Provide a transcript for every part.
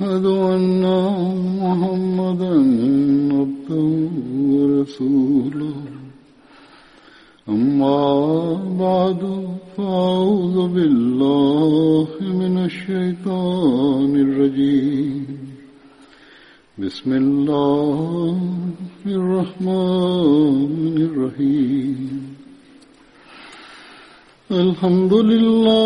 واشهد ان محمدا عبده ورسوله اما بعد فاعوذ بالله من الشيطان الرجيم بسم الله الرحمن الرحيم الحمد لله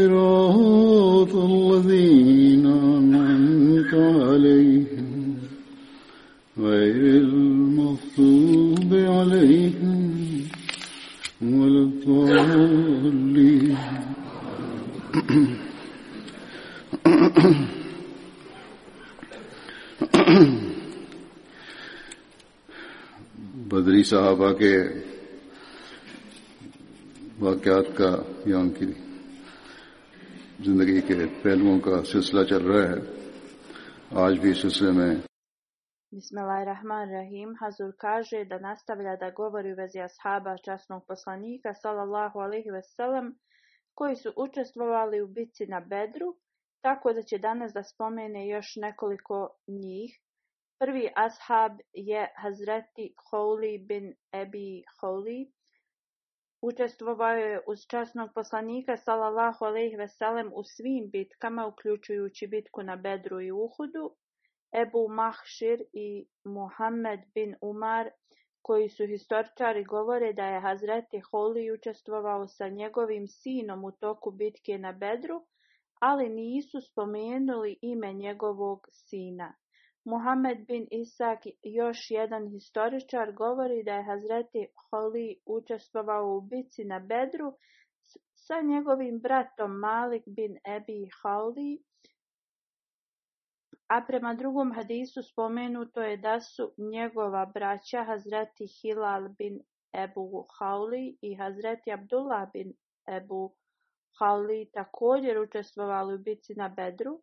غير المغضوب علیهم ولا الضالین بدری صحابہ کے واقعات کا یا जिंदगी के पहलुओं Hazur kaže da nastavlja da govori u vezi ashaba časnog poslanika sallallahu alaihi veselam koji su učestvovali u bitci na Bedru, tako da će danas da spomene još nekoliko njih. Prvi ashab je Hazreti Khouli bin Ebi Khouli, Učestvovao je uz časnog poslanika салалаху ve veselem u svim bitkama, uključujući bitku na Bedru i Uhudu, Ebu Mahšir i Muhammed bin Umar, koji su historičari govore da je Hazreti Holi učestvovao sa njegovim sinom u toku bitke na Bedru, ali nisu spomenuli ime njegovog sina. Muhammed bin Isak, još jedan historičar, govori da je Hazreti Holi učestvovao u bici na Bedru sa njegovim bratom Malik bin Ebi Holi, a prema drugom hadisu spomenuto je da su njegova braća Hazreti Hilal bin Ebu Hauli i Hazreti Abdullah bin Ebu Hauli također učestvovali u bici na Bedru,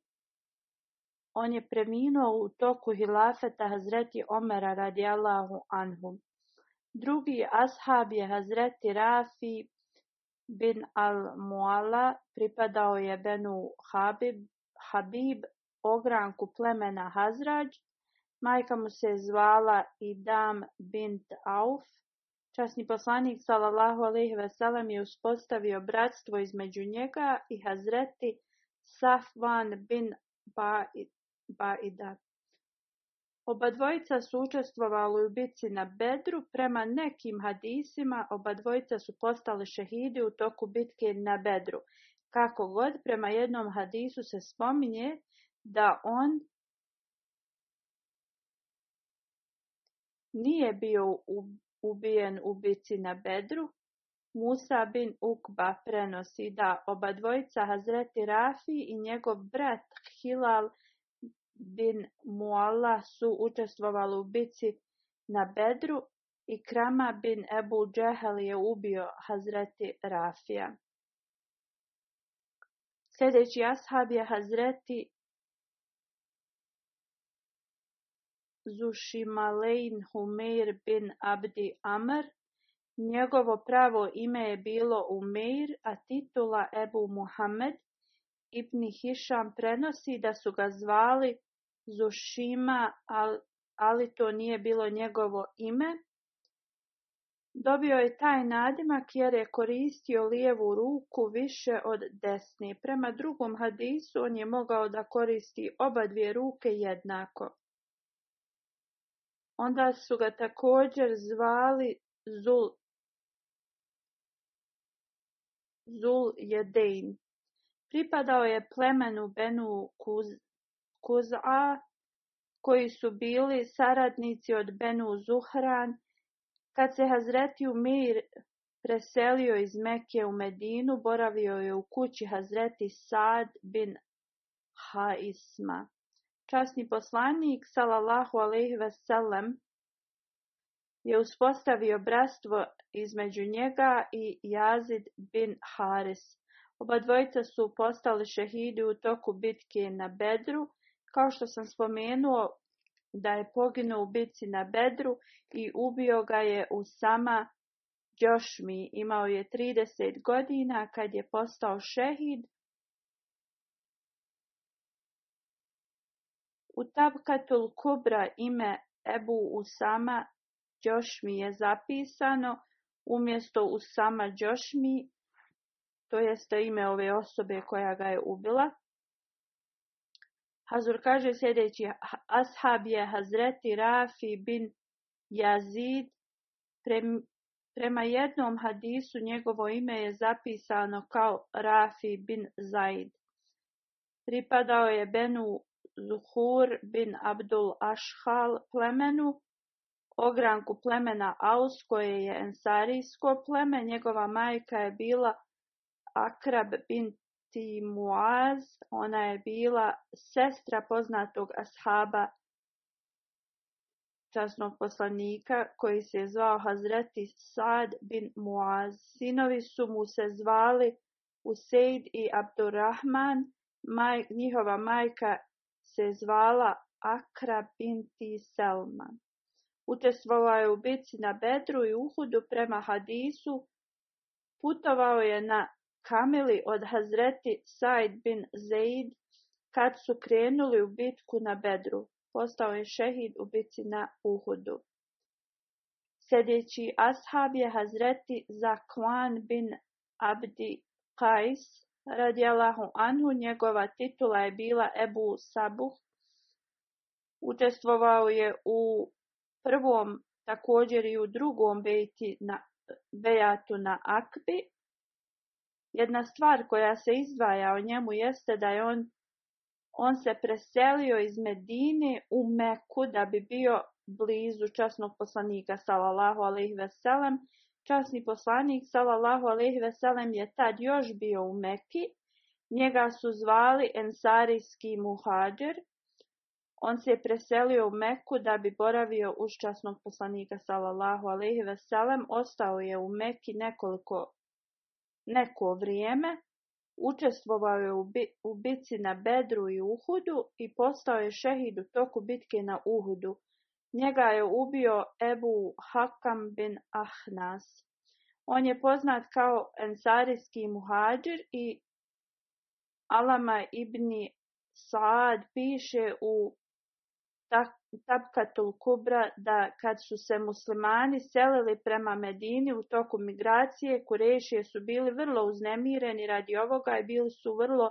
on je preminuo u toku hilafeta Hazreti Omera radijallahu anhu. Drugi ashab je Hazreti Rafi bin al-Muala, pripadao je Benu Habib, Habib ogranku plemena Hazrađ, majka mu se zvala Idam bint Auf. Časni poslanik sallallahu alejhi ve sellem je uspostavio bratstvo između njega i Hazreti Safvan bin Ba'id dvojica su učestvovali u bitci na Bedru, prema nekim hadisima oba dvojica su postali šehidi u toku bitke na Bedru. Kako god, prema jednom hadisu se spominje da on nije bio ubijen u bitci na Bedru. Musa bin Ukba prenosi da obadvojica Hazreti Rafi i njegov brat Hilal bin Mualla su učestvovali u bici na Bedru i Krama bin Ebu Džehel je ubio Hazreti Rafija. Sljedeći ashab je Hazreti Zushimalein Humeir bin Abdi Amr. Njegovo pravo ime je bilo Umeir, a titula Ebu Muhammed. Ibn Hišam prenosi da su ga zvali Zushima, ali to nije bilo njegovo ime. Dobio je taj nadimak jer je koristio lijevu ruku više od desne. Prema drugom hadisu on je mogao da koristi oba dvije ruke jednako. Onda su ga također zvali Zul, Zul Jedein. Pripadao je plemenu Benu Kuz, Kuz'a koji su bili saradnici od Benu Zuhran, kad se Hazreti Umir preselio iz Mekke u Medinu, boravio je u kući Hazreti Sad bin Haisma. Časni poslanik, salallahu alaihi veselem, je uspostavio brastvo između njega i Jazid bin Haris. Oba su postali šehidi u toku bitke na Bedru, kao što sam spomenuo da je poginuo u Bici na Bedru i ubio ga je u sama Džošmi. Imao je 30 godina kad je postao šehid. U Tabkatul Kubra ime Ebu Usama Džošmi je zapisano umjesto Usama Džošmi, to jeste ime ove osobe koja ga je ubila. Hazur kaže sljedeći, ashab je Hazreti Rafi bin Jazid, prema jednom hadisu njegovo ime je zapisano kao Rafi bin Zaid. Pripadao je Benu Zuhur bin Abdul Ashhal plemenu, ogranku plemena Aus koje je ensarijsko pleme, njegova majka je bila Akrab bin ti Muaz, ona je bila sestra poznatog ashaba časnog poslanika koji se je zvao Hazreti Sad bin Muaz. Sinovi su mu se zvali Useid i Abdurrahman, Maj, njihova majka se zvala Akra binti Selma. Učestvovao je u bici na Bedru i Uhudu prema Hadisu, putovao je na kamili od Hazreti Said bin Zaid kad su krenuli u bitku na Bedru. Postao je šehid u bitci na Uhudu. Sljedeći ashab je Hazreti Zakwan bin Abdi Qais radijalahu anhu, njegova titula je bila Ebu Sabuh. Učestvovao je u prvom, također i u drugom bejti na, bejatu na Akbi. Jedna stvar koja se izdvaja o njemu jeste da je on, on se preselio iz Medine u Meku da bi bio blizu časnog poslanika sallallahu alejhi ve sellem. Časni poslanik sallallahu alejhi ve sellem je tad još bio u Meki. Njega su zvali Ensarijski muhadžir. On se je preselio u Meku da bi boravio uz časnog poslanika sallallahu alejhi ve sellem. Ostao je u Meki nekoliko Neko vrijeme, učestvovao je u bitci na Bedru i Uhudu i postao je šehid u toku bitke na Uhudu. Njega je ubio Ebu Hakam bin Ahnas. On je poznat kao ensarijski muhađir i Alama ibn Saad piše u Tabkatul Kubra da kad su se muslimani selili prema Medini u toku migracije, Kurešije su bili vrlo uznemireni radi ovoga i bili su vrlo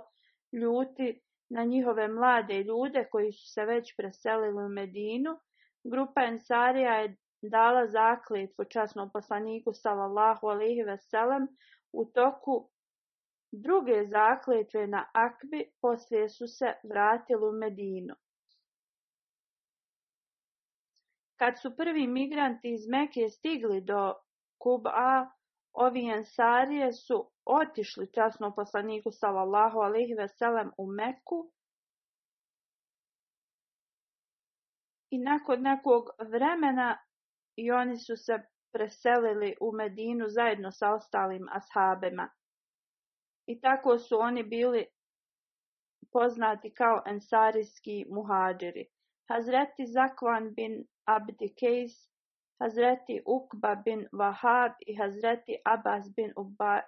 ljuti na njihove mlade ljude koji su se već preselili u Medinu. Grupa Ensarija je dala zakletvu časnom poslaniku sallallahu alaihi veselem u toku druge zakletve na Akbi, poslije su se vratili u Medinu. Kad su prvi migranti iz Mekije stigli do Kub'a, ovi Ensarije su otišli časno poslaniku sallallahu alaihi veselem u Meku i nakon nekog vremena i oni su se preselili u Medinu zajedno sa ostalim ashabima. I tako su oni bili poznati kao ensarijski muhađiri. Hazreti Zakvan bin Abdikejs, Hazreti Ukba bin Wahab, i Hazreti Abbas bin Uba,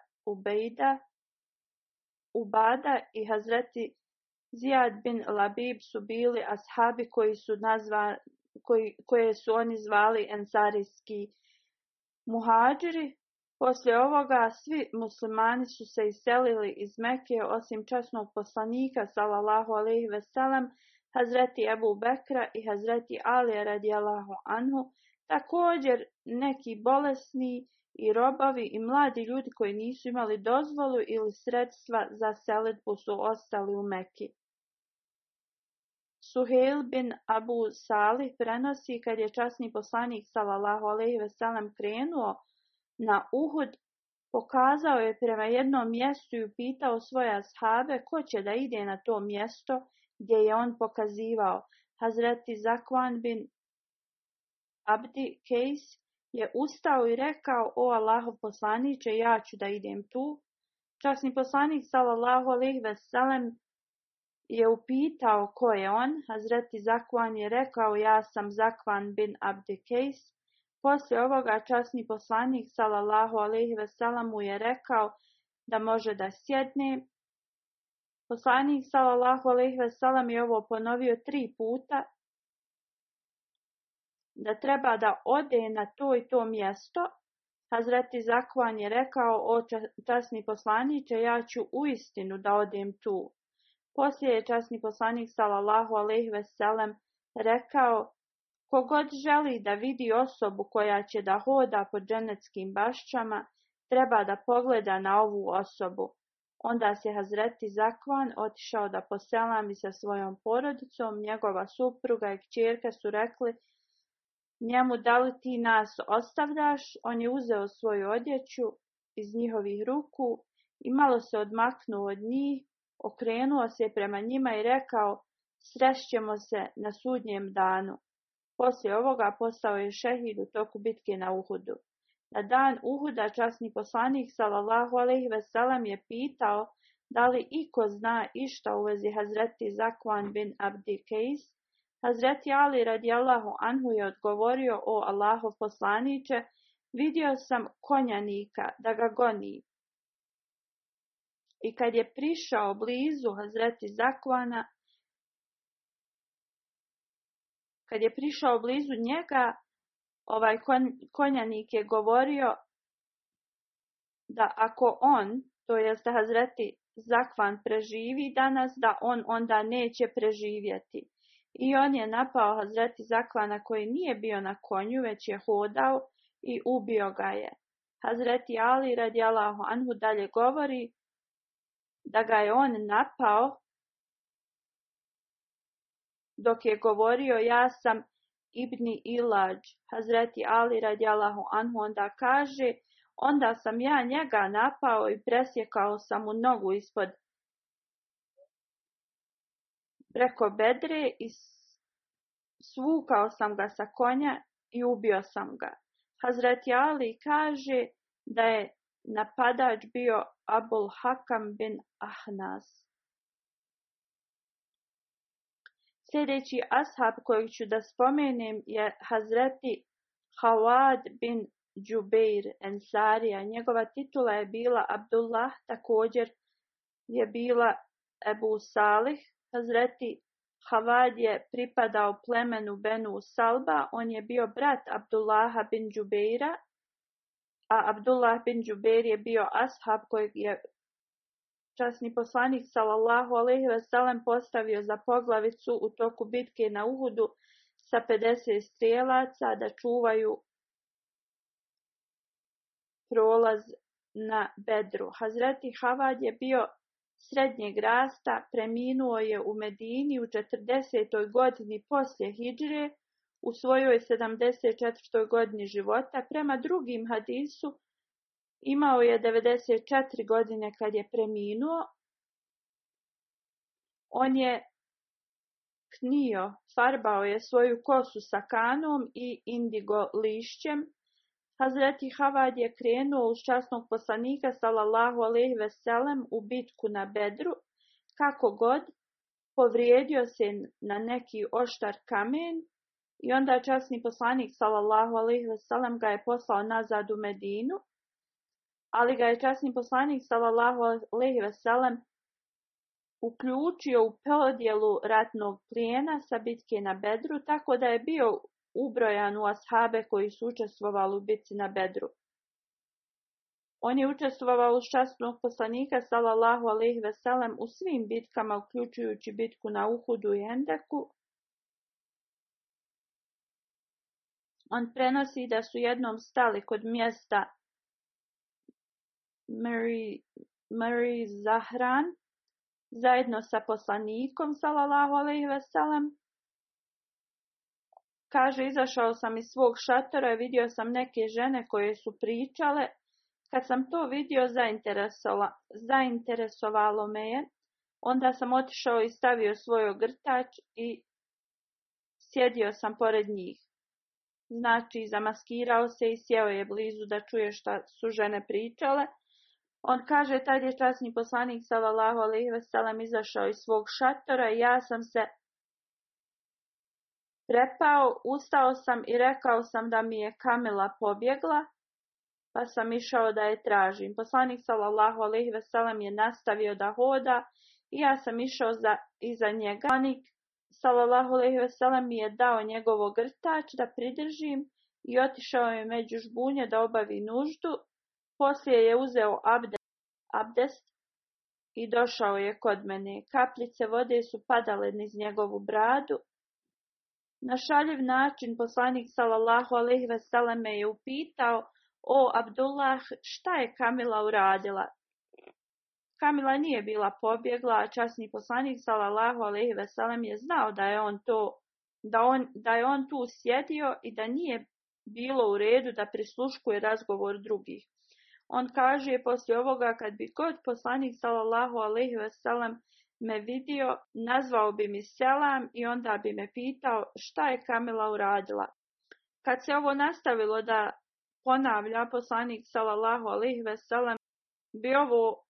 Ubada i Hazreti Zijad bin Labib su bili ashabi koji su nazva, koji, koje su oni zvali ensarijski muhađiri. Poslije ovoga svi muslimani su se iselili iz Mekije osim časnog poslanika sallallahu alejhi ve Hazreti Ebu Bekra i Hazreti Ali radijalahu anhu, također neki bolesni i robovi i mladi ljudi koji nisu imali dozvolu ili sredstva za seledbu su ostali u Meki. Suhail bin Abu Salih prenosi kad je časni poslanik sallallahu alejhi ve sellem krenuo na Uhud, pokazao je prema jednom mjestu i upitao svoje ashabe ko će da ide na to mjesto gdje je on pokazivao. Hazreti Zakvan bin Abdi Kejs je ustao i rekao, o Allahov poslaniće, ja ću da idem tu. Časni poslanik, salallahu ve veselem, je upitao ko je on. Hazreti Zakvan je rekao, ja sam Zakvan bin Abdi Kejs. Poslije ovoga časni poslanik, sallallahu alaihi veselem, mu je rekao da može da sjedne. Poslanik sallallahu alejhi ve sellem je ovo ponovio tri puta da treba da ode na to i to mjesto. Hazreti Zakvan je rekao, o časni poslaniće, ja ću u istinu da odem tu. Poslije je časni poslanik sallallahu alejhi ve rekao, kogod želi da vidi osobu koja će da hoda po dženeckim bašćama, treba da pogleda na ovu osobu. Onda se Hazreti Zakvan otišao da poselami sa svojom porodicom, njegova supruga i kćerka su rekli njemu da li ti nas ostavljaš, on je uzeo svoju odjeću iz njihovih ruku i malo se odmaknuo od njih, okrenuo se prema njima i rekao srešćemo se na sudnjem danu. Poslije ovoga postao je šehid u toku bitke na Uhudu. Na dan Uhuda časni poslanik sallallahu alejhi ve sellem je pitao da li iko zna išta u vezi Hazreti Zakvan bin Abdi Kejs. Hazreti Ali radijallahu anhu je odgovorio o Allahov poslaniće, vidio sam konjanika da ga goni. I kad je prišao blizu Hazreti Zakvana, kad je prišao blizu njega, Ovaj konjanik je govorio da ako on, to jest Hazreti Zakvan preživi danas, da on onda neće preživjeti. I on je napao Hazreti Zakvana koji nije bio na konju, već je hodao i ubio ga je. Hazreti Ali radijalahu anhu dalje govori da ga je on napao dok je govorio ja sam Ibni Ilađ, Hazreti Ali radijalahu anhu, onda kaže, onda sam ja njega napao i presjekao sam mu nogu ispod preko bedre i svukao sam ga sa konja i ubio sam ga. Hazreti Ali kaže da je napadač bio Abul Hakam bin Ahnas. Sljedeći ashab kojeg ću da spomenem je Hazreti Hawad bin Džubeir Ensarija. Njegova titula je bila Abdullah, također je bila Ebu Salih. Hazreti Hawad je pripadao plemenu Benu Salba, on je bio brat Abdullaha bin Džubeira, a Abdullah bin Džubeir je bio ashab kojeg je časni poslanik sallallahu alejhi ve sellem postavio za poglavicu u toku bitke na Uhudu sa 50 strelaca da čuvaju prolaz na Bedru. Hazreti Havad je bio srednjeg rasta, preminuo je u Medini u 40. godini poslije Hidžre, u svojoj 74. godini života. Prema drugim hadisu, Imao je 94 godine kad je preminuo. On je knio, farbao je svoju kosu sa kanom i indigo lišćem. Hazreti Havad je krenuo uz časnog poslanika sallallahu alejhi ve sellem u bitku na Bedru, kako god povrijedio se na neki oštar kamen i onda časni poslanik sallallahu alejhi ve sellem ga je poslao nazad u Medinu ali ga je časni poslanik sallallahu alejhi ve sellem uključio u podjelu ratnog plijena sa bitke na Bedru, tako da je bio ubrojan u ashabe koji su učestvovali u bitci na Bedru. On je učestvovao u častnog poslanika sallallahu alejhi ve sellem u svim bitkama uključujući bitku na Uhudu i Endeku. On prenosi da su jednom stali kod mjesta Mary, Mary Zahran zajedno sa poslanikom sallallahu alejhi ve kaže izašao sam iz svog šatora i vidio sam neke žene koje su pričale kad sam to vidio zainteresovalo me je onda sam otišao i stavio svoj ogrtač i sjedio sam pored njih znači zamaskirao se i sjeo je blizu da čuje šta su žene pričale on kaže, tad je časni poslanik sallallahu alaihi veselam izašao iz svog šatora i ja sam se prepao, ustao sam i rekao sam da mi je Kamila pobjegla, pa sam išao da je tražim. Poslanik sallallahu alaihi je nastavio da hoda i ja sam išao za, iza njega. Poslanik sallallahu mi je dao njegov grtač da pridržim i otišao je među žbunje da obavi nuždu poslije je uzeo abdest i došao je kod mene. Kapljice vode su padale niz njegovu bradu. Na šaljiv način poslanik sallallahu alejhi ve je upitao: "O Abdullah, šta je Kamila uradila?" Kamila nije bila pobjegla, a časni poslanik sallallahu alejhi ve je znao da je on to da, on, da je on tu sjedio i da nije bilo u redu da prisluškuje razgovor drugih. On kaže poslije ovoga kad bi god poslanik sallallahu alejhi ve me vidio, nazvao bi mi selam i onda bi me pitao šta je Kamila uradila. Kad se ovo nastavilo da ponavlja poslanik sallallahu alejhi ve bi ovo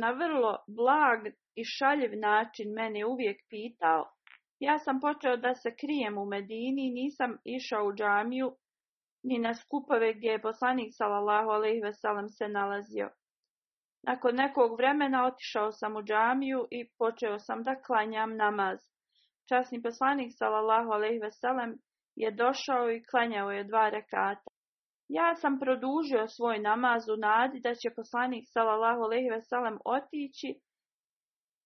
na vrlo blag i šaljiv način mene uvijek pitao. Ja sam počeo da se krijem u Medini nisam išao u džamiju ni na skupove gdje je poslanik sallallahu alejhi ve se nalazio. Nakon nekog vremena otišao sam u džamiju i počeo sam da klanjam namaz. Časni poslanik sallallahu alejhi ve je došao i klanjao je dva rekata. Ja sam produžio svoj namaz u nadi da će poslanik sallallahu alejhi ve otići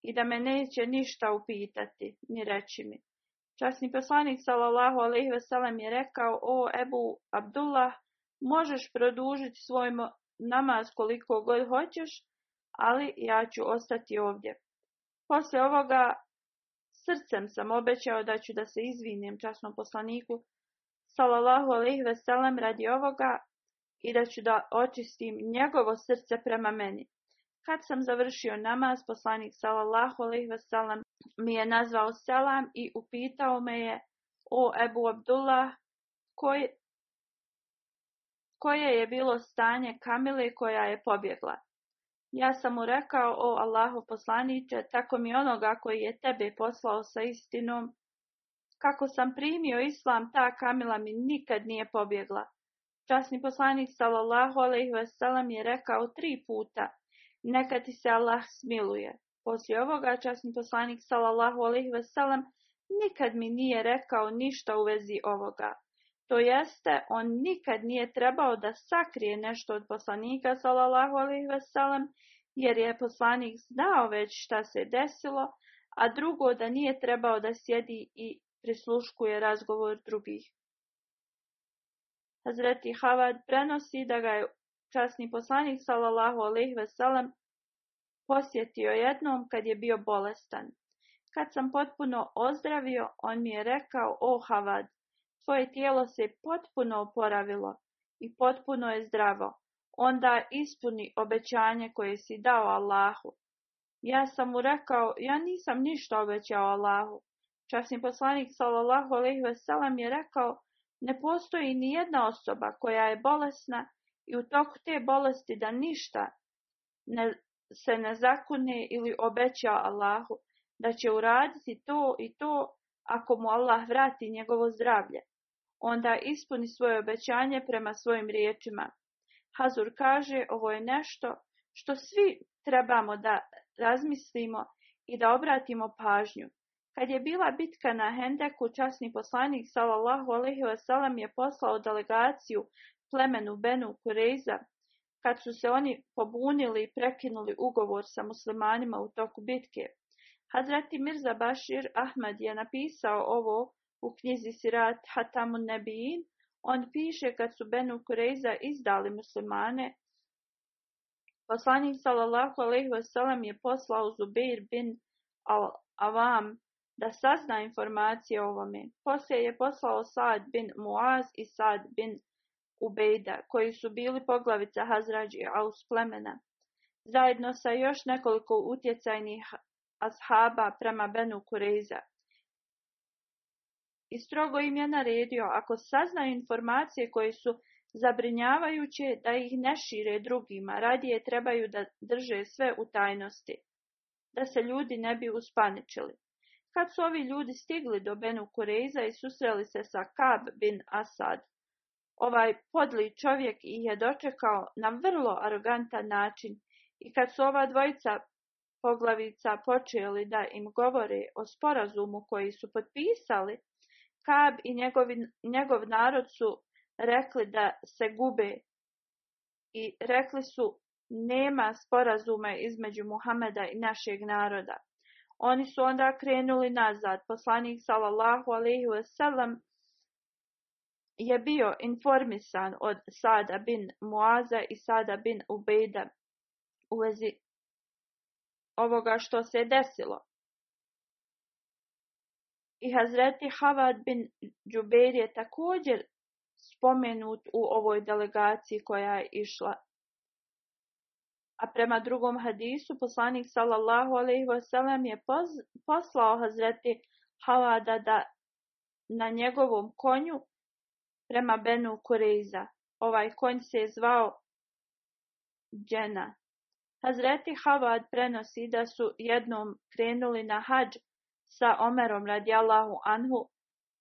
i da me neće ništa upitati ni reći mi. Časni poslanik sallallahu alejhi ve sellem je rekao: "O Ebu Abdullah, možeš produžiti svoj namaz koliko god hoćeš, ali ja ću ostati ovdje." Poslije ovoga srcem sam obećao da ću da se izvinim časnom poslaniku sallallahu alejhi ve sellem radi ovoga i da ću da očistim njegovo srce prema meni. Kad sam završio namaz, poslanik sallallahu alaihi mi je nazvao selam i upitao me je o Ebu Abdullah koje je bilo stanje Kamile koja je pobjegla. Ja sam mu rekao, o Allahu poslaniće, tako mi onoga koji je tebe poslao sa istinom, kako sam primio islam, ta Kamila mi nikad nije pobjegla. Časni poslanik sallallahu alejhi ve je rekao tri puta: neka ti se Allah smiluje. Poslije ovoga časni poslanik sallallahu ve nikad mi nije rekao ništa u vezi ovoga. To jeste, on nikad nije trebao da sakrije nešto od poslanika sallallahu ve jer je poslanik znao već šta se desilo, a drugo da nije trebao da sjedi i prisluškuje razgovor drugih. Hazreti Havad prenosi da ga je Časni poslanik sallallahu alejhi ve sellem posjetio jednom kad je bio bolestan. Kad sam potpuno ozdravio, on mi je rekao: "O Havad, tvoje tijelo se potpuno oporavilo i potpuno je zdravo. Onda ispuni obećanje koje si dao Allahu." Ja sam mu rekao: "Ja nisam ništa obećao Allahu." Časni poslanik sallallahu alejhi ve sellem je rekao: "Ne postoji ni jedna osoba koja je bolesna i u toku te bolesti da ništa ne, se ne zakune ili obeća Allahu, da će uraditi to i to ako mu Allah vrati njegovo zdravlje. Onda ispuni svoje obećanje prema svojim riječima. Hazur kaže, ovo je nešto što svi trebamo da razmislimo i da obratimo pažnju. Kad je bila bitka na Hendeku, časni poslanik sallallahu alejhi je poslao delegaciju plemenu Benu Kurejza, kad su se oni pobunili i prekinuli ugovor sa muslimanima u toku bitke. Hadrati Mirza Bashir Ahmad je napisao ovo u knjizi Sirat Hatamu Nebijin. On piše kad su Benu Kurejza izdali muslimane, Poslanik sallallahu alejhi ve je poslao Zubir bin Al-Avam da sazna informacije o ovome. Poslije je poslao Sad bin Muaz i Saad bin Ubejda, koji su bili poglavica Hazrađi Aus plemena, zajedno sa još nekoliko utjecajnih ashaba prema Benu Kureza. I strogo im je naredio, ako saznaju informacije koje su zabrinjavajuće, da ih ne šire drugima, radije trebaju da drže sve u tajnosti, da se ljudi ne bi uspaničili. Kad su ovi ljudi stigli do Benu Kureza i susreli se sa Kab bin Asad, Ovaj podli čovjek ih je dočekao na vrlo arogantan način i kad su ova dvojica poglavica počeli da im govore o sporazumu koji su potpisali, Kab i njegov narod su rekli da se gube i rekli su nema sporazume između Muhameda i našeg naroda. Oni su onda krenuli nazad. Poslanik sallallahu alejhi ve je bio informisan od Sada bin Muaza i Sada bin Ubejda u vezi ovoga što se desilo. I Hazreti Havad bin Džubeir je također spomenut u ovoj delegaciji koja je išla. A prema drugom hadisu poslanik sallallahu alejhi ve je poslao Hazreti Havada da na njegovom konju prema Benu Kureiza. Ovaj konj se je zvao Džena. Hazreti Havad prenosi da su jednom krenuli na hađ sa Omerom radijallahu anhu,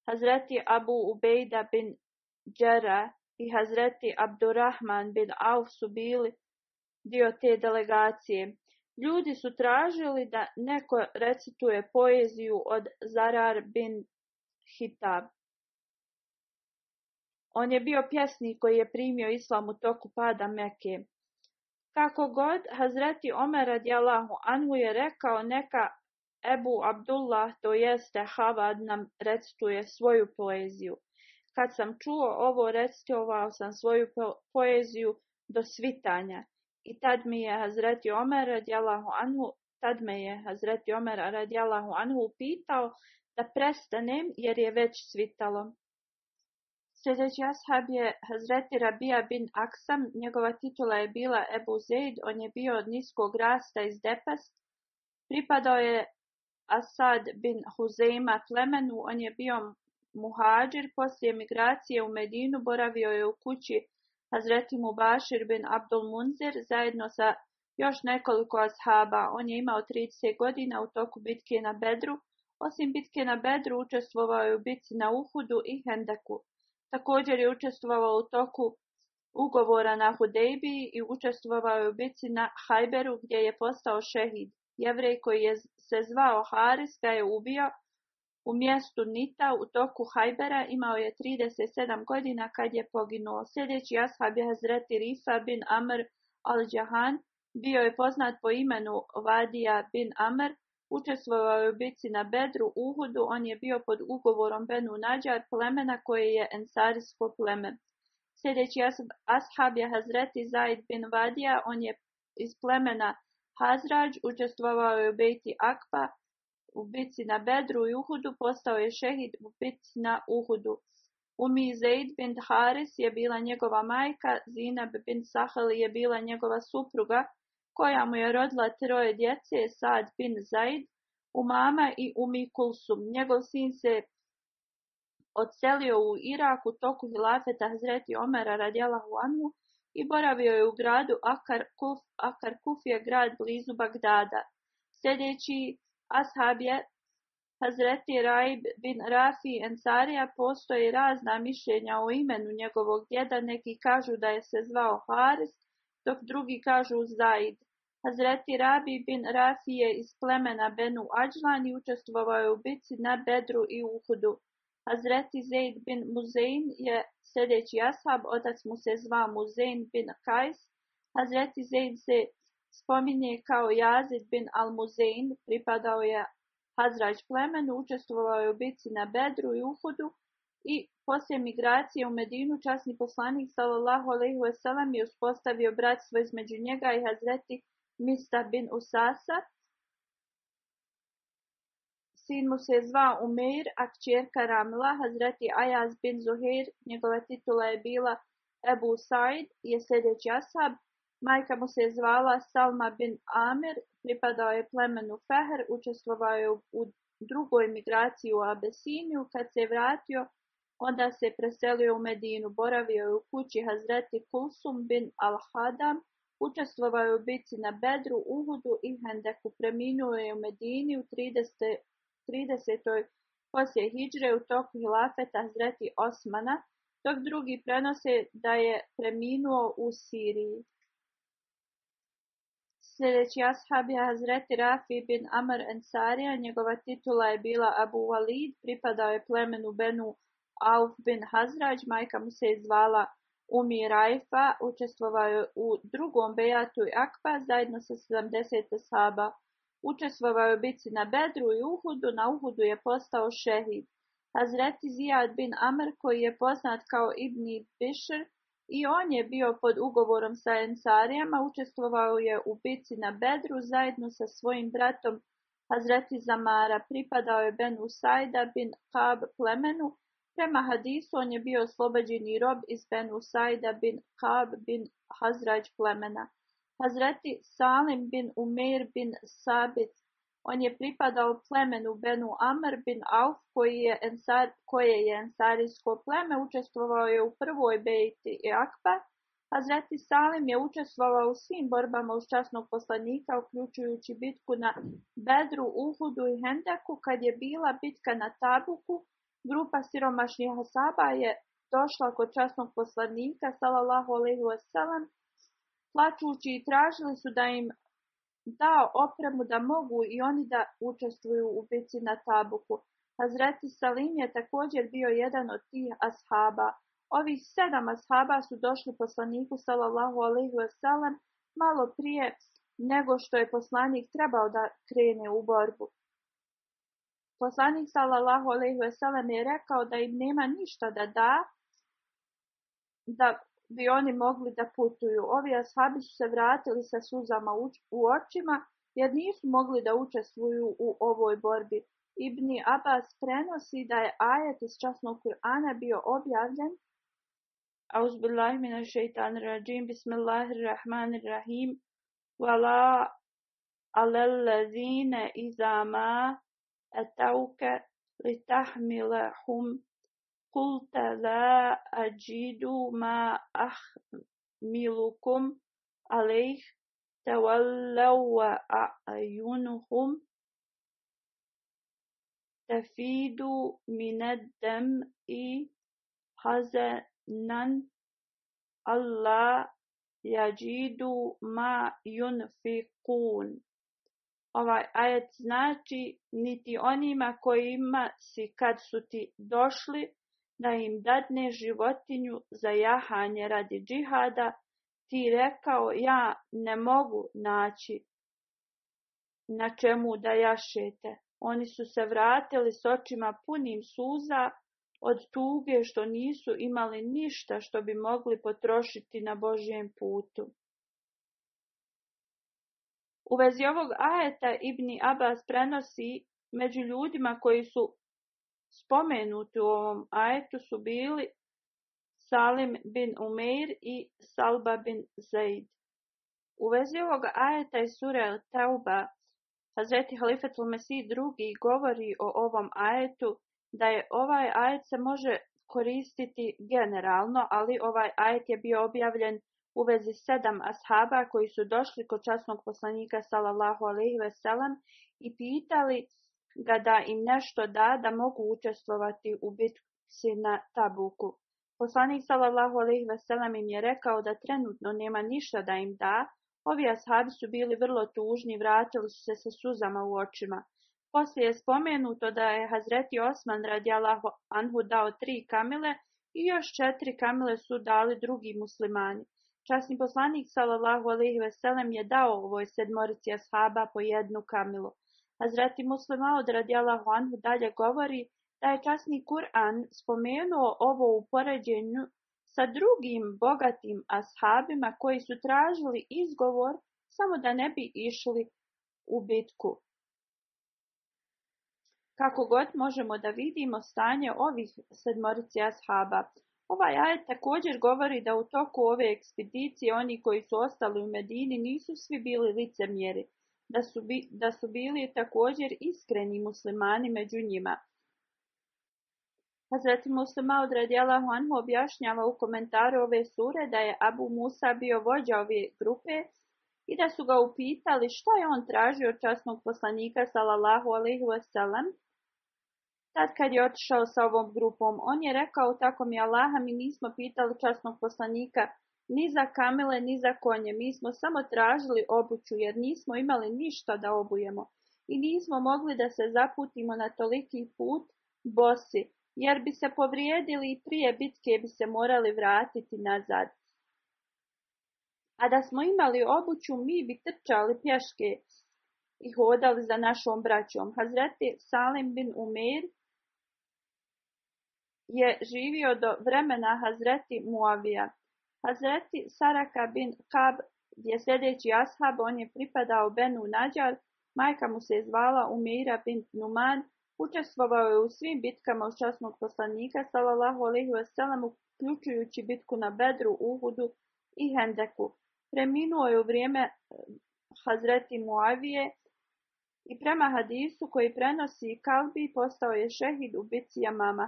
Hazreti Abu Ubejda bin Džera i Hazreti Abdurrahman bin Auf su bili dio te delegacije. Ljudi su tražili da neko recituje poeziju od Zarar bin Hitab. On je bio pjesnik koji je primio islam u toku pada Meke. Kako god, Hazreti Omer radijalahu anhu je rekao neka Ebu Abdullah, to jeste Havad, nam recituje svoju poeziju. Kad sam čuo ovo, recitovao sam svoju poeziju do svitanja. I tad mi je Hazreti Omer radijalahu anhu, tad me je Hazreti Omer radijalahu anhu pitao, da prestanem jer je već svitalo. Sljedeći ashab je Hazreti Rabija bin Aksam, njegova titula je bila Ebu Zeid, on je bio od niskog rasta iz Depest, pripadao je Asad bin Huzeima plemenu, on je bio muhađir, poslije migracije u Medinu boravio je u kući Hazreti Mubashir bin Abdul Munzir zajedno sa još nekoliko ashaba. On je imao 30 godina u toku bitke na Bedru. Osim bitke na Bedru učestvovao je u bitci na Uhudu i Hendeku. Također je učestvovao u toku ugovora na Hudejbi i učestvovao je u bici na Hajberu gdje je postao šehid. Jevrej koji je se zvao Haris ga je ubio u mjestu Nita u toku Hajbera imao je 37 godina kad je poginuo. Sljedeći ashab je Hazreti Rifa bin Amr al jahan bio je poznat po imenu Vadija bin Amr, Učestvovao je u bici na Bedru, Uhudu, on je bio pod ugovorom Benu Nađar, plemena koje je ensarijsko pleme. Sljedeći ashab je Hazreti Zaid bin Vadija, on je iz plemena Hazrađ, učestvovao je u Bejti Akpa, u bici na Bedru i Uhudu, postao je šehid u bici na Uhudu. Umi Zaid bin Haris je bila njegova majka, Zinab bin Sahali je bila njegova supruga, koja mu je rodila troje djece Sad bin Zaid, u mama i u Mikulsu. Njegov sin se odselio u Irak u toku hilafeta Hazreti Omera u Huanu i boravio je u gradu Akar, Kuf, je grad blizu Bagdada. Sljedeći ashab je Hazreti Raib bin Rafi Ensarija postoji razna mišljenja o imenu njegovog djeda, neki kažu da je se zvao Haris, dok drugi kažu Zaid. Hazreti Rabi bin Rafi je iz plemena Benu Ađlan i učestvovao je u bitci na Bedru i Uhudu. Hazreti Zeid bin Muzein je sljedeći ashab, otac mu se zva Muzein bin Kajs. Hazreti Zeid se spominje kao Jazid bin Al-Muzein, pripadao je Hazrađ plemenu, učestvovao je u bitci na Bedru i Uhudu i poslije migracije u Medinu časni poslanik sallallahu alejhi ve sellem je uspostavio bratstvo između njega i Hazreti Mista bin Usasa. Sin mu se zva Umir, a kćerka Ramla, Hazreti Ajaz bin Zuhir, njegova titula je bila Ebu Said, je sljedeći asab. Majka mu se zvala Salma bin Amir, pripadao je plemenu Feher, učestvovao je u drugoj migraciji u Abesiniju. Kad se vratio, onda se preselio u Medinu, boravio je u kući Hazreti Kulsum bin Al-Hadam, Učestvovao je u bitci na Bedru, Uhudu i Hendeku, preminuo je u Medini u 30. 30. poslije Hidžre u toku Hilafeta Zreti Osmana, dok drugi prenose da je preminuo u Siriji. Sljedeći ashab je Hazreti Rafi bin Amr Ensarija, njegova titula je bila Abu Walid, pripadao je plemenu Benu Auf bin Hazrađ. majka mu se je zvala Umi Rajfa učestvovao je u drugom Bejatu i Akba zajedno sa 70 sahaba. Učestvovao je u bici na Bedru i Uhudu, na Uhudu je postao šehid. Hazreti Zijad bin Amr koji je poznat kao Ibn Bishr i on je bio pod ugovorom sa Ensarijama, učestvovao je u bici na Bedru zajedno sa svojim bratom Hazreti Zamara, pripadao je Ben Usajda bin Kab plemenu Prema hadisu on je bio oslobođeni rob iz Ben Usaida bin Kab bin Hazraj plemena. Hazreti Salim bin Umir bin Sabit. On je pripadao plemenu Benu Amr bin Auf koji je koje je ensarijsko pleme učestvovao je u prvoj bejti i akba. Hazreti Salim je učestvovao u svim borbama uz časnog poslanika, uključujući bitku na Bedru, Uhudu i Hendaku, kad je bila bitka na Tabuku, Grupa siromašnih ashaba je došla kod časnog poslanika, salallahu alaihi wasalam, plačući i tražili su da im dao opremu da mogu i oni da učestvuju u bici na tabuku. Hazreti Salim je također bio jedan od tih ashaba. Ovih sedam ashaba su došli poslaniku sallallahu alaihi wasalam malo prije nego što je poslanik trebao da krene u borbu. Poslanik sallallahu alejhi ve sellem je rekao da im nema ništa da da, da bi oni mogli da putuju. Ovi ashabi su se vratili sa suzama u očima jer nisu mogli da učestvuju u ovoj borbi. Ibni Abbas prenosi da je ajet iz časnog Kur'ana bio objavljen Auzubillahi mina shaitan rajim, bismillahirrahmanirrahim, wala alellezine izama أتوك لتحملهم قلت لا أجد ما أحملكم عليه تولوا وأعينهم تفيد من الدمع حزنا ألا يجد ما ينفقون Ovaj ajet znači niti onima kojima si kad su ti došli da im dadne životinju za jahanje radi džihada, ti rekao ja ne mogu naći na čemu da jašete. Oni su se vratili s očima punim suza od tuge što nisu imali ništa što bi mogli potrošiti na Božijem putu. U vezi ovog ajeta Ibni Abbas prenosi među ljudima koji su spomenuti u ovom ajetu su bili Salim bin Umeir i Salba bin Zaid. U vezi ovog ajeta iz sure Tauba, Hazreti Halifetul Mesih drugi govori o ovom ajetu da je ovaj ajet se može koristiti generalno, ali ovaj ajet je bio objavljen u vezi sedam ashaba koji su došli kod časnog poslanika sallallahu ve veselam i pitali ga da im nešto da da mogu učestvovati u bitci na Tabuku. Poslanik sallallahu ve veselam im je rekao da trenutno nema ništa da im da, ovi ashabi su bili vrlo tužni, vratili su se sa suzama u očima. Poslije je spomenuto da je Hazreti Osman radijalahu anhu dao tri kamile i još četiri kamile su dali drugi muslimani. Časni poslanik sallallahu ve sellem je dao ovoj sedmorici ashaba po jednu kamilu. Hazreti muslima od radijalahu anhu dalje govori da je časni Kur'an spomenuo ovo u poređenju sa drugim bogatim ashabima koji su tražili izgovor samo da ne bi išli u bitku. Kako god možemo da vidimo stanje ovih sedmorici ashaba, Ovaj ajet također govori da u toku ove ekspedicije oni koji su ostali u Medini nisu svi bili licemjeri, da su, bi, da su bili također iskreni muslimani među njima. Hazreti Muslima od Radjela objašnjava u komentaru ove sure da je Abu Musa bio vođa ove grupe i da su ga upitali što je on tražio od časnog poslanika sallallahu alaihi wasallam, Sad kad je otišao sa ovom grupom, on je rekao, tako mi Allaha, mi nismo pitali časnog poslanika ni za kamele, ni za konje, mi smo samo tražili obuću jer nismo imali ništa da obujemo i nismo mogli da se zaputimo na toliki put bosi, jer bi se povrijedili i prije bitke bi se morali vratiti nazad. A da smo imali obuću, mi bi trčali pješke i hodali za našom braćom. Hazreti Salim bin Umer je živio do vremena Hazreti Muavija. Hazreti Saraka bin Kab je sljedeći ashab, on je pripadao Benu Nađar, majka mu se zvala Umira bin Numan, učestvovao je u svim bitkama u časnog poslanika, salallahu alaihi wasalam, uključujući bitku na Bedru, Uhudu i Hendeku. Preminuo je u vrijeme eh, Hazreti Muavije, i prema hadisu koji prenosi Kalbi postao je šehid u bitci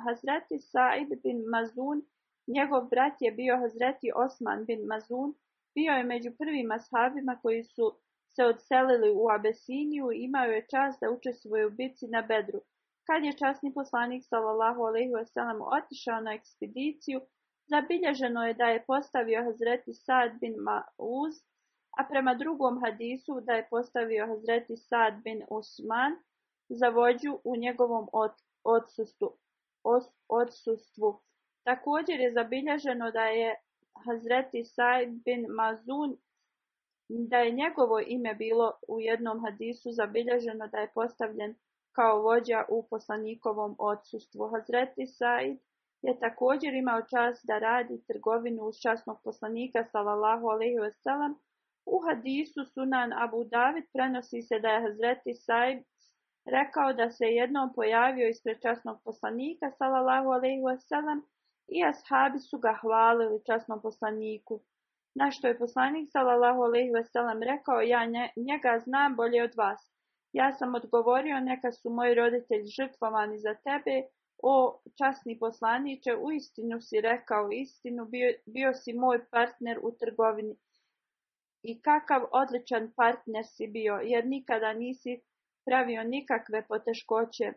Hazreti Said bin Mazun, njegov brat je bio Hazreti Osman bin Mazun, bio je među prvima sahabima koji su se odselili u Abesiniju i imao je čast da učestvuje u bici na Bedru. Kad je časni poslanik sallallahu alejhi ve otišao na ekspediciju, zabilježeno je da je postavio Hazreti Sad bin Mauz a prema drugom hadisu da je postavio Hazreti Sad bin Osman za vođu u njegovom odsustvu. odsustvu. Također je zabilježeno da je Hazreti Said bin Mazun da je njegovo ime bilo u jednom hadisu zabilježeno da je postavljen kao vođa u poslanikovom odsustvu. Hazreti Said je također imao čas da radi trgovinu uz časnog poslanika sallallahu alejhi ve sellem u hadisu Sunan Abu David prenosi se da je Hazreti Saib rekao da se jednom pojavio ispred časnog poslanika sallallahu alejhi ve i ashabi su ga hvalili časnom poslaniku. Na što je poslanik sallallahu alejhi ve rekao ja njega znam bolje od vas. Ja sam odgovorio neka su moji roditelji žrtvovani za tebe, o časni poslaniče, u istinu si rekao istinu, bio, bio si moj partner u trgovini i kakav odličan partner si bio, jer nikada nisi pravio nikakve poteškoće.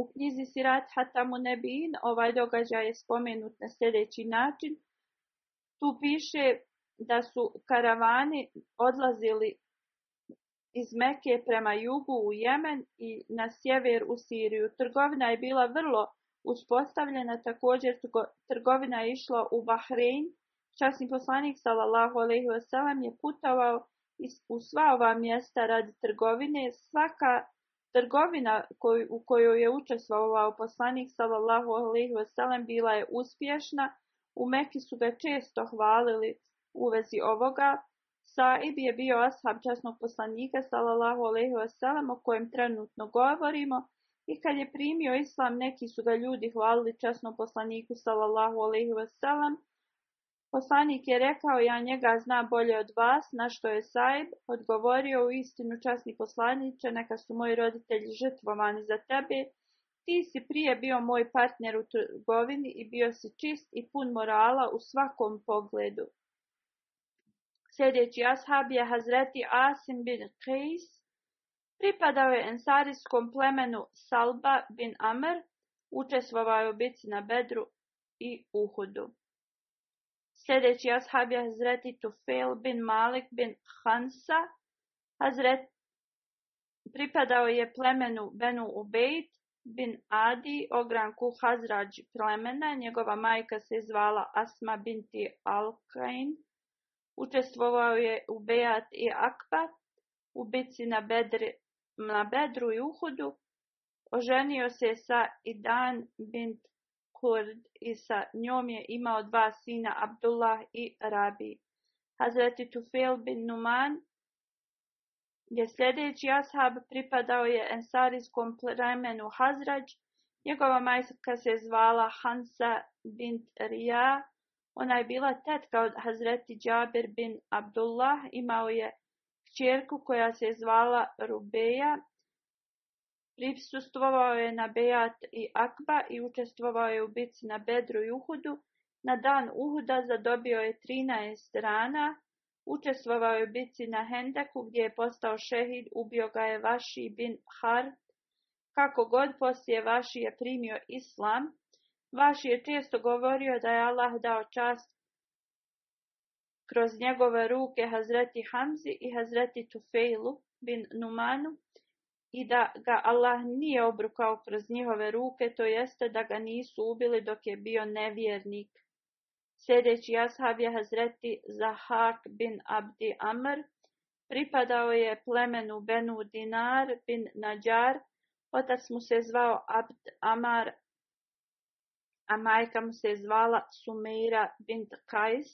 U knjizi Sirat Hatamu Nebin ovaj događaj je spomenut na sljedeći način. Tu piše da su karavani odlazili iz Meke prema jugu u Jemen i na sjever u Siriju. Trgovina je bila vrlo uspostavljena, također trgovina je išla u Bahrein Časni poslanik sallallahu alejhi ve sellem je putovao u sva ova mjesta radi trgovine, svaka trgovina u kojoj je učestvovao poslanik sallallahu alejhi ve sellem bila je uspješna. U Mekki su ga često hvalili u vezi ovoga. Saib je bio ashab časnog poslanika sallallahu alejhi ve sellem o kojem trenutno govorimo. I kad je primio islam, neki su ga ljudi hvalili časnom poslaniku sallallahu alejhi ve Poslanik je rekao, ja njega zna bolje od vas, na što je Saib odgovorio, u istinu časni poslaniće, neka su moji roditelji žrtvovani za tebe, ti si prije bio moj partner u trgovini i bio si čist i pun morala u svakom pogledu. Sljedeći ashab je Hazreti Asim bin Qais, pripadao je ensarijskom plemenu Salba bin Amr, učestvovao je u bici na Bedru i Uhudu. Sljedeći ashab je Hazreti Tufel bin Malik bin Hansa. Hazret pripadao je plemenu Benu Ubejt bin Adi, ogranku Hazrađ plemena. Njegova majka se zvala Asma binti Alkain. Učestvovao je u Bejat i Akba, u bici na, bedri, na Bedru i Uhudu. Oženio se sa Idan bint Kurd i sa njom je imao dva sina, Abdullah i Rabi. Hazreti Tufel bin Numan je sljedeći ashab pripadao je ensarijskom plemenu Hazrađ. Njegova majka se zvala Hansa bint Rija. Ona je bila tetka od Hazreti Džabir bin Abdullah. Imao je kćerku koja se zvala Rubeja Prisustvovao je na Bejat i Akba i učestvovao je u bitci na Bedru i Uhudu. Na dan Uhuda zadobio je 13 rana, učestvovao je u bitci na Hendeku gdje je postao šehid, ubio ga je Vaši bin Har. Kako god poslije Vaši je primio islam, Vaši je često govorio da je Allah dao čast kroz njegove ruke Hazreti Hamzi i Hazreti Tufeilu bin Numanu, i da ga Allah nije obrukao kroz njihove ruke, to jeste da ga nisu ubili dok je bio nevjernik. Sljedeći ashab je Hazreti Zahak bin Abdi Amr, pripadao je plemenu Benu Dinar bin Nadjar, otac mu se zvao Abd Amar, a majka mu se zvala Sumeira bin Kajs,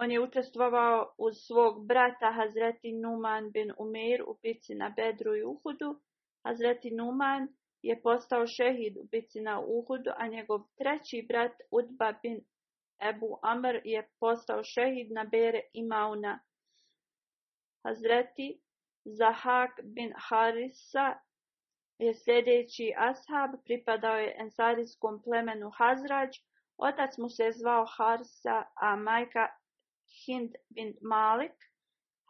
on je učestvovao uz svog brata Hazreti Numan bin Umir u bici na Bedru i Uhudu. Hazreti Numan je postao šehid u bici na Uhudu, a njegov treći brat Udba bin Ebu Amr je postao šehid na Bere i Mauna. Hazreti Zahak bin Harisa je sljedeći ashab, pripadao je ensarijskom plemenu Hazrađ, otac mu se zvao Harsa, a majka Hind bin Malik,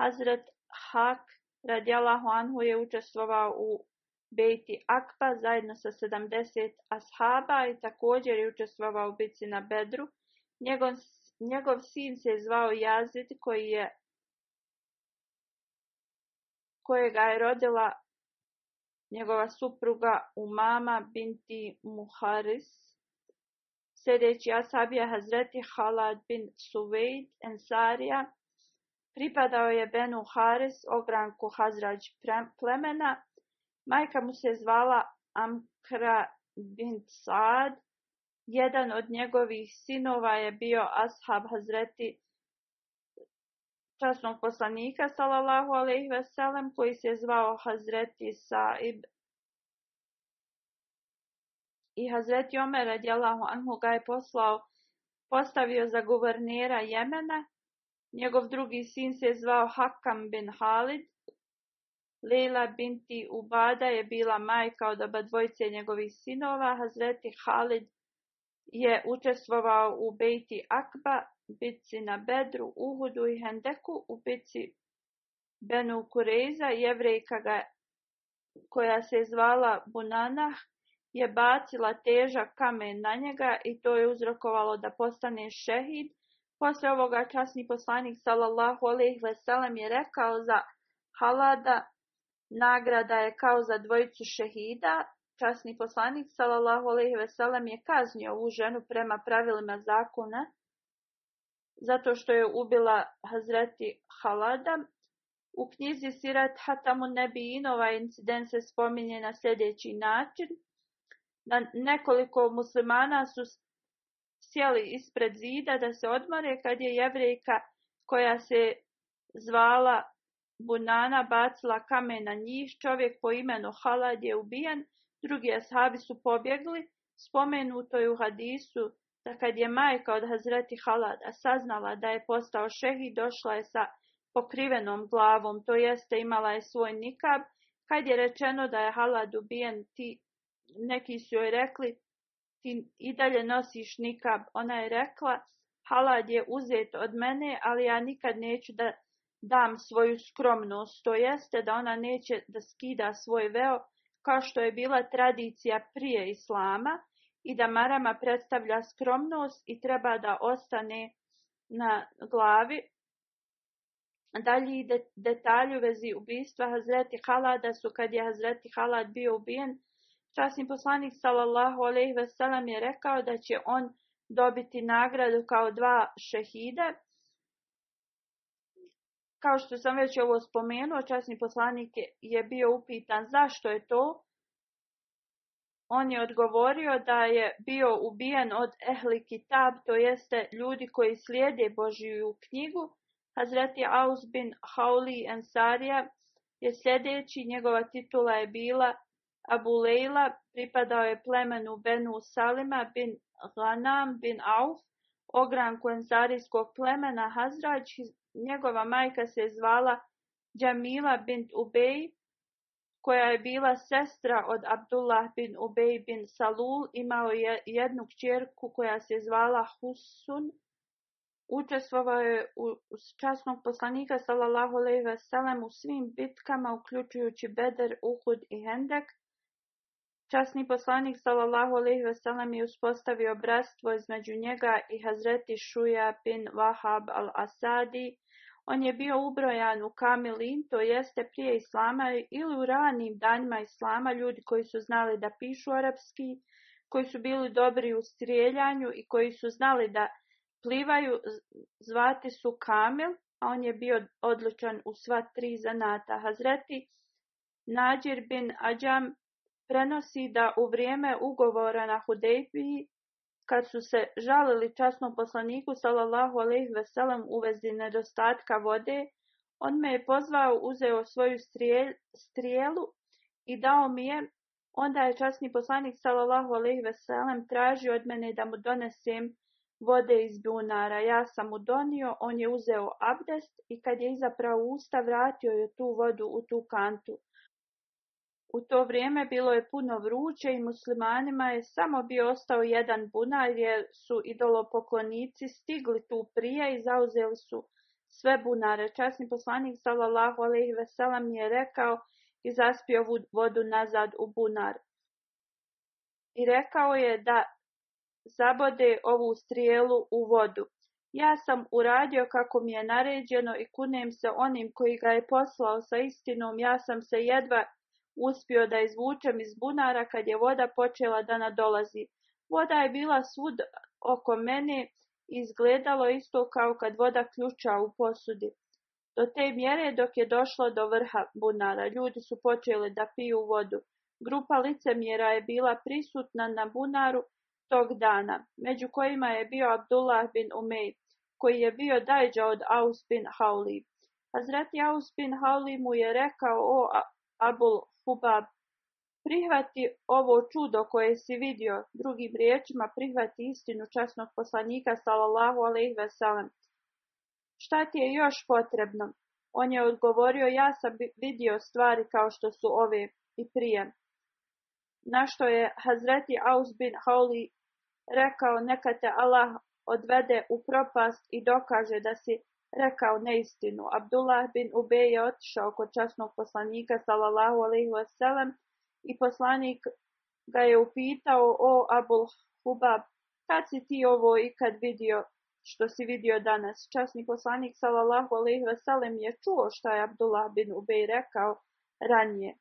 Hazret Haq, radijalahu anhu je učestvovao u Bejti Akba zajedno sa 70 ashaba i također je učestvovao u bici na Bedru. Njegov, njegov sin se je zvao Jazid koji je kojega je rodila njegova supruga Umama binti Muharis sljedeći Asabija je Hazreti Halad bin Suveid Ensarija. Pripadao je Benu Haris, ogranku Hazrađ plemena. Majka mu se zvala Amkra bin Saad. Jedan od njegovih sinova je bio ashab Hazreti časnog poslanika, salallahu alaihi veselem, koji se zvao Hazreti Saib i Hazreti Omer radijalahu anhu ga je poslao, postavio za guvernera Jemena. Njegov drugi sin se zvao Hakam bin Halid. Leila binti Ubada je bila majka od oba njegovih sinova. Hazreti Halid je učestvovao u Bejti Akba, bitci na Bedru, Uhudu i Hendeku, u bitci Benu Kureza, jevrejka ga, koja se zvala Bunanah, je bacila teža kamen na njega i to je uzrokovalo da postane šehid. Poslije ovoga časni poslanik sallallahu alejhi ve sellem je rekao za Halada nagrada je kao za dvojicu šehida. Časni poslanik sallallahu alejhi ve sellem je kaznio ovu ženu prema pravilima zakona zato što je ubila Hazreti Halada. U knjizi Sirat Hatamu Nebi Inova incident se spominje na sljedeći način. Nekoliko muslimana su sjeli ispred zida da se odmore kad je jevrejka koja se zvala Bunana bacila kamen na njih, čovjek po imenu Halad je ubijen, drugi ashabi su pobjegli, spomenuto je u hadisu da kad je majka od Hazreti Halada saznala da je postao šehi, došla je sa pokrivenom glavom, to jeste imala je svoj nikab, kad je rečeno da je Halad ubijen, ti neki su joj rekli, ti i dalje nosiš nikab. Ona je rekla, halad je uzet od mene, ali ja nikad neću da dam svoju skromnost, to jeste da ona neće da skida svoj veo, kao što je bila tradicija prije islama, i da marama predstavlja skromnost i treba da ostane na glavi. Dalji detalju vezi ubistva Hazreti Halada su kad je Hazreti Halad bio ubijen, Časni poslanik sallallahu alejhi ve sellem je rekao da će on dobiti nagradu kao dva šehide. Kao što sam već ovo spomenuo, časni poslanik je bio upitan zašto je to. On je odgovorio da je bio ubijen od ehli kitab, to jeste ljudi koji slijede Božiju knjigu. Hazreti Aus bin Hauli Ensarija je sljedeći, njegova titula je bila Abu Leila pripadao je plemenu Benu Salima bin Ghanam bin Auf, ogranku ensarijskog plemena Hazrađ, Njegova majka se zvala Djamila bin Ubej, koja je bila sestra od Abdullah bin Ubej bin Salul, imao je jednu kćerku koja se zvala Husun. Učestvovao je u časnog poslanika sallallahu alejhi ve u svim bitkama uključujući Beder, Uhud i Hendek. Časni poslanik sallallahu alejhi ve sellem je uspostavio bratstvo između njega i Hazreti Šuja bin Wahab al-Asadi. On je bio ubrojan u Kamilin, to jeste prije Islama ili u ranim danima Islama, ljudi koji su znali da pišu arapski, koji su bili dobri u strijeljanju i koji su znali da plivaju, zvati su Kamil, a on je bio odličan u sva tri zanata. Hazreti Nađir bin Ađam prenosi da u vrijeme ugovora na Hudejbiji, kad su se žalili časnom poslaniku sallallahu alejhi ve sellem u vezi nedostatka vode, on me je pozvao, uzeo svoju strijelu i dao mi je. Onda je časni poslanik sallallahu alejhi ve tražio od mene da mu donesem vode iz bunara. Ja sam mu donio, on je uzeo abdest i kad je izaprao usta, vratio je tu vodu u tu kantu. U to vrijeme bilo je puno vruće i muslimanima je samo bio ostao jedan bunar jer su idolopoklonici stigli tu prije i zauzeli su sve bunare. Časni poslanik sallallahu alaihi ve je rekao i zaspio vodu nazad u bunar. I rekao je da zabode ovu strijelu u vodu. Ja sam uradio kako mi je naređeno i kunem se onim koji ga je poslao sa istinom. Ja sam se jedva uspio da izvučem iz bunara kad je voda počela da nadolazi. Voda je bila svud oko mene i izgledalo isto kao kad voda ključa u posudi. Do te mjere dok je došlo do vrha bunara, ljudi su počeli da piju vodu. Grupa licemjera je bila prisutna na bunaru tog dana, među kojima je bio Abdullah bin Umej, koji je bio dajđa od Aus bin Hauli. Hazreti Aus bin Hauli mu je rekao o Abul Hubab, prihvati ovo čudo koje si vidio, drugim riječima prihvati istinu časnog poslanika salallahu alaihi veselam. Šta ti je još potrebno? On je odgovorio, ja sam vidio stvari kao što su ove i prije. Na što je Hazreti Aus bin Hauli rekao, neka te Allah odvede u propast i dokaže da si rekao neistinu. Abdullah bin Ubej je otišao kod časnog poslanika sallallahu alaihi wasallam i poslanik ga je upitao o Abul Hubab, kad si ti ovo ikad vidio što si vidio danas. Časni poslanik sallallahu alaihi wasallam je čuo što je Abdullah bin Ubej rekao ranije.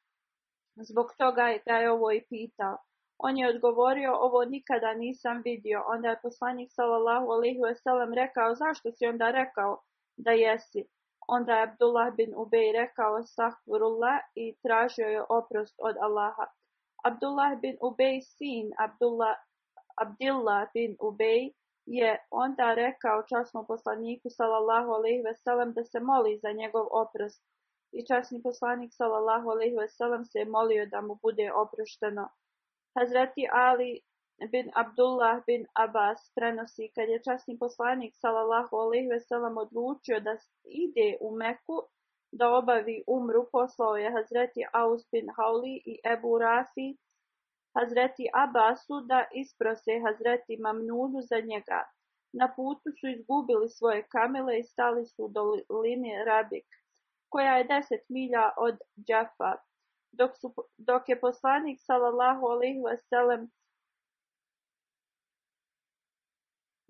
Zbog toga ga je ovo i pitao. On je odgovorio, ovo nikada nisam vidio. Onda je poslanik sallallahu alaihi wasallam rekao, zašto si onda rekao? da jesi. Onda je Abdullah bin Ubej rekao sahvurullah i tražio je oprost od Allaha. Abdullah bin Ubej sin Abdullah, Abdillah bin Ubej je onda rekao časnom poslaniku sallallahu alejhi ve sellem da se moli za njegov oprost. I časni poslanik sallallahu alejhi ve sellem se je molio da mu bude oprošteno. Hazreti Ali bin Abdullah bin Abbas prenosi kad je časni poslanik sallallahu alejhi ve sellem odlučio da ide u Meku da obavi umru, poslao je Hazreti Aus bin Hauli i Ebu Rafi Hazreti Abbasu da isprose Hazreti Mamnunu za njega. Na putu su izgubili svoje kamele i stali su do linije Rabik, koja je deset milja od Džafa. Dok, su, dok je poslanik sallallahu alejhi ve sellem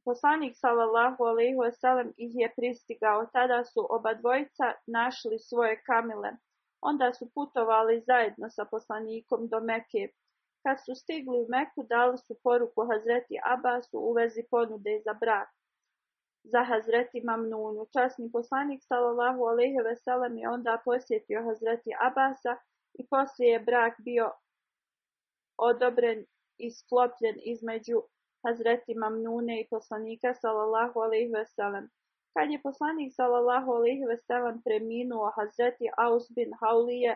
Poslanik sallallahu alejhi ve sellem ih je pristigao, tada su dvojica našli svoje kamile. Onda su putovali zajedno sa poslanikom do Mekke. Kad su stigli u Meku, dali su poruku Hazreti Abasu u vezi ponude za brak. Za Hazreti Mamnunu, časni poslanik sallallahu alejhi ve sellem je onda posjetio Hazreti Abasa i poslije je brak bio odobren i sklopljen između Hazreti Mamnune i poslanika sallallahu alaihi Veselem. Kad je poslanik sallallahu alaihi veselam preminuo Hazreti Aus bin Haulije,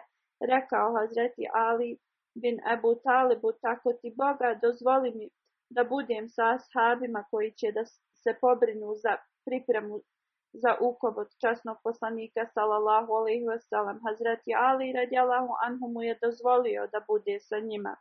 rekao Hazreti Ali bin Ebu Talibu, tako ti Boga dozvoli mi da budem sa ashabima koji će da se pobrinu za pripremu za ukob od časnog poslanika sallallahu alaihi wasallam. Hazreti Ali radijalahu anhu mu je dozvolio da bude sa njima.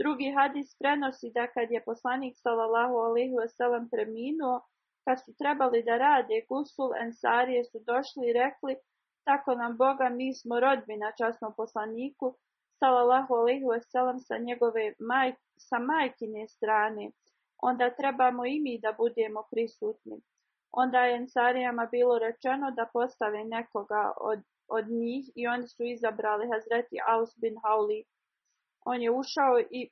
Drugi hadis prenosi da kad je poslanik sallallahu ve sellem preminuo, kad su trebali da rade, gusul ensarije su došli i rekli, tako nam Boga, mi smo rodbina časnom poslaniku, sallallahu ve sellem sa njegove maj, sa majkine strane, onda trebamo i mi da budemo prisutni. Onda je ensarijama bilo rečeno da postave nekoga od, od njih i oni su izabrali Hazreti Aus bin Hauli on je ušao i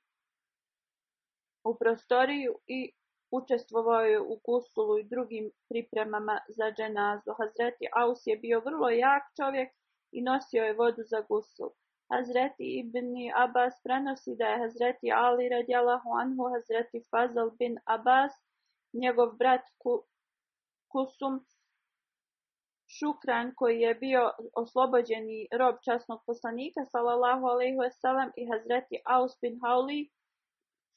u prostoriju i učestvovao je u gusulu i drugim pripremama za dženazu. Hazreti Aus je bio vrlo jak čovjek i nosio je vodu za gusul. Hazreti ibn Abbas prenosi da je Hazreti Ali radijalahu anhu, Hazreti Fazal bin Abbas, njegov brat Kusum, Šukran koji je bio oslobođeni rob časnog poslanika sallallahu alejhi ve sellem i Hazreti Aus bin Hauli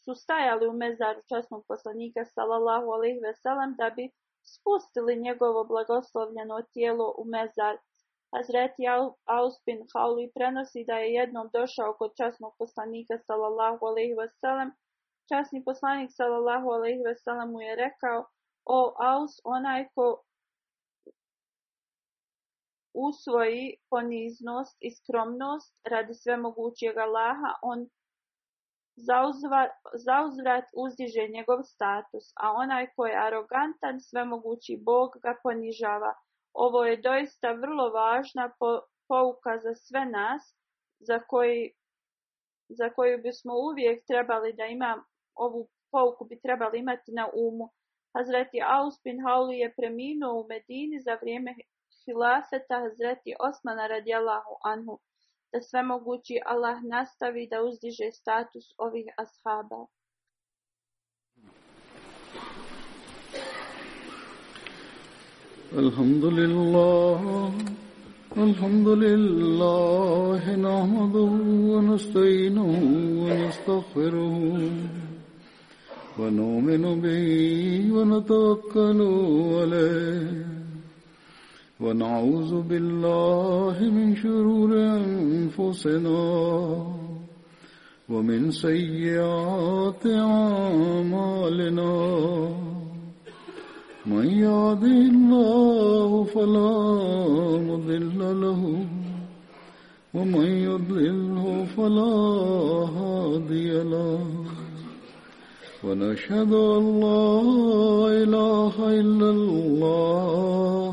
su stajali u mezar časnog poslanika sallallahu alejhi ve sellem da bi spustili njegovo blagoslovljeno tijelo u mezar. Hazreti Aus bin Hauli prenosi da je jednom došao kod časnog poslanika sallallahu alejhi ve sellem. Časni poslanik sallallahu alejhi ve sellem mu je rekao: "O Aus, onaj ko usvoji poniznost i skromnost radi svemogućeg Allaha, on zauzvrat uzdiže njegov status, a onaj koji je arogantan, mogući Bog ga ponižava. Ovo je doista vrlo važna pouka za sve nas, za, koji, za koju bismo uvijek trebali da ima ovu pouku bi trebali imati na umu. Hazreti Aus bin Hauli je preminuo u Medini za vrijeme i laseta hazreti osmana radijalahu anhu da sve mogući Allah nastavi da uzdiže status ovih ashaba Alhamdulillah Alhamdulillah Na'ahadu Anastainu Anastahiru Anomenu bi Anotakanu Aleh ونعوذ بالله من شرور أنفسنا ومن سيئات أعمالنا من يهده الله فلا مضل له ومن يضلله فلا هادي له ونشهد أن لا إله إلا الله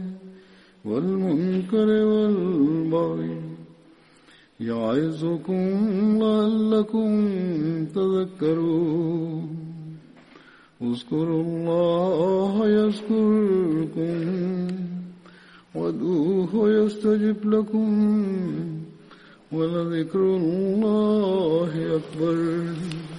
والمنكر والبغي يعظكم لعلكم تذكرون اذكروا الله يذكركم ودوه يستجب لكم ولذكر الله أكبر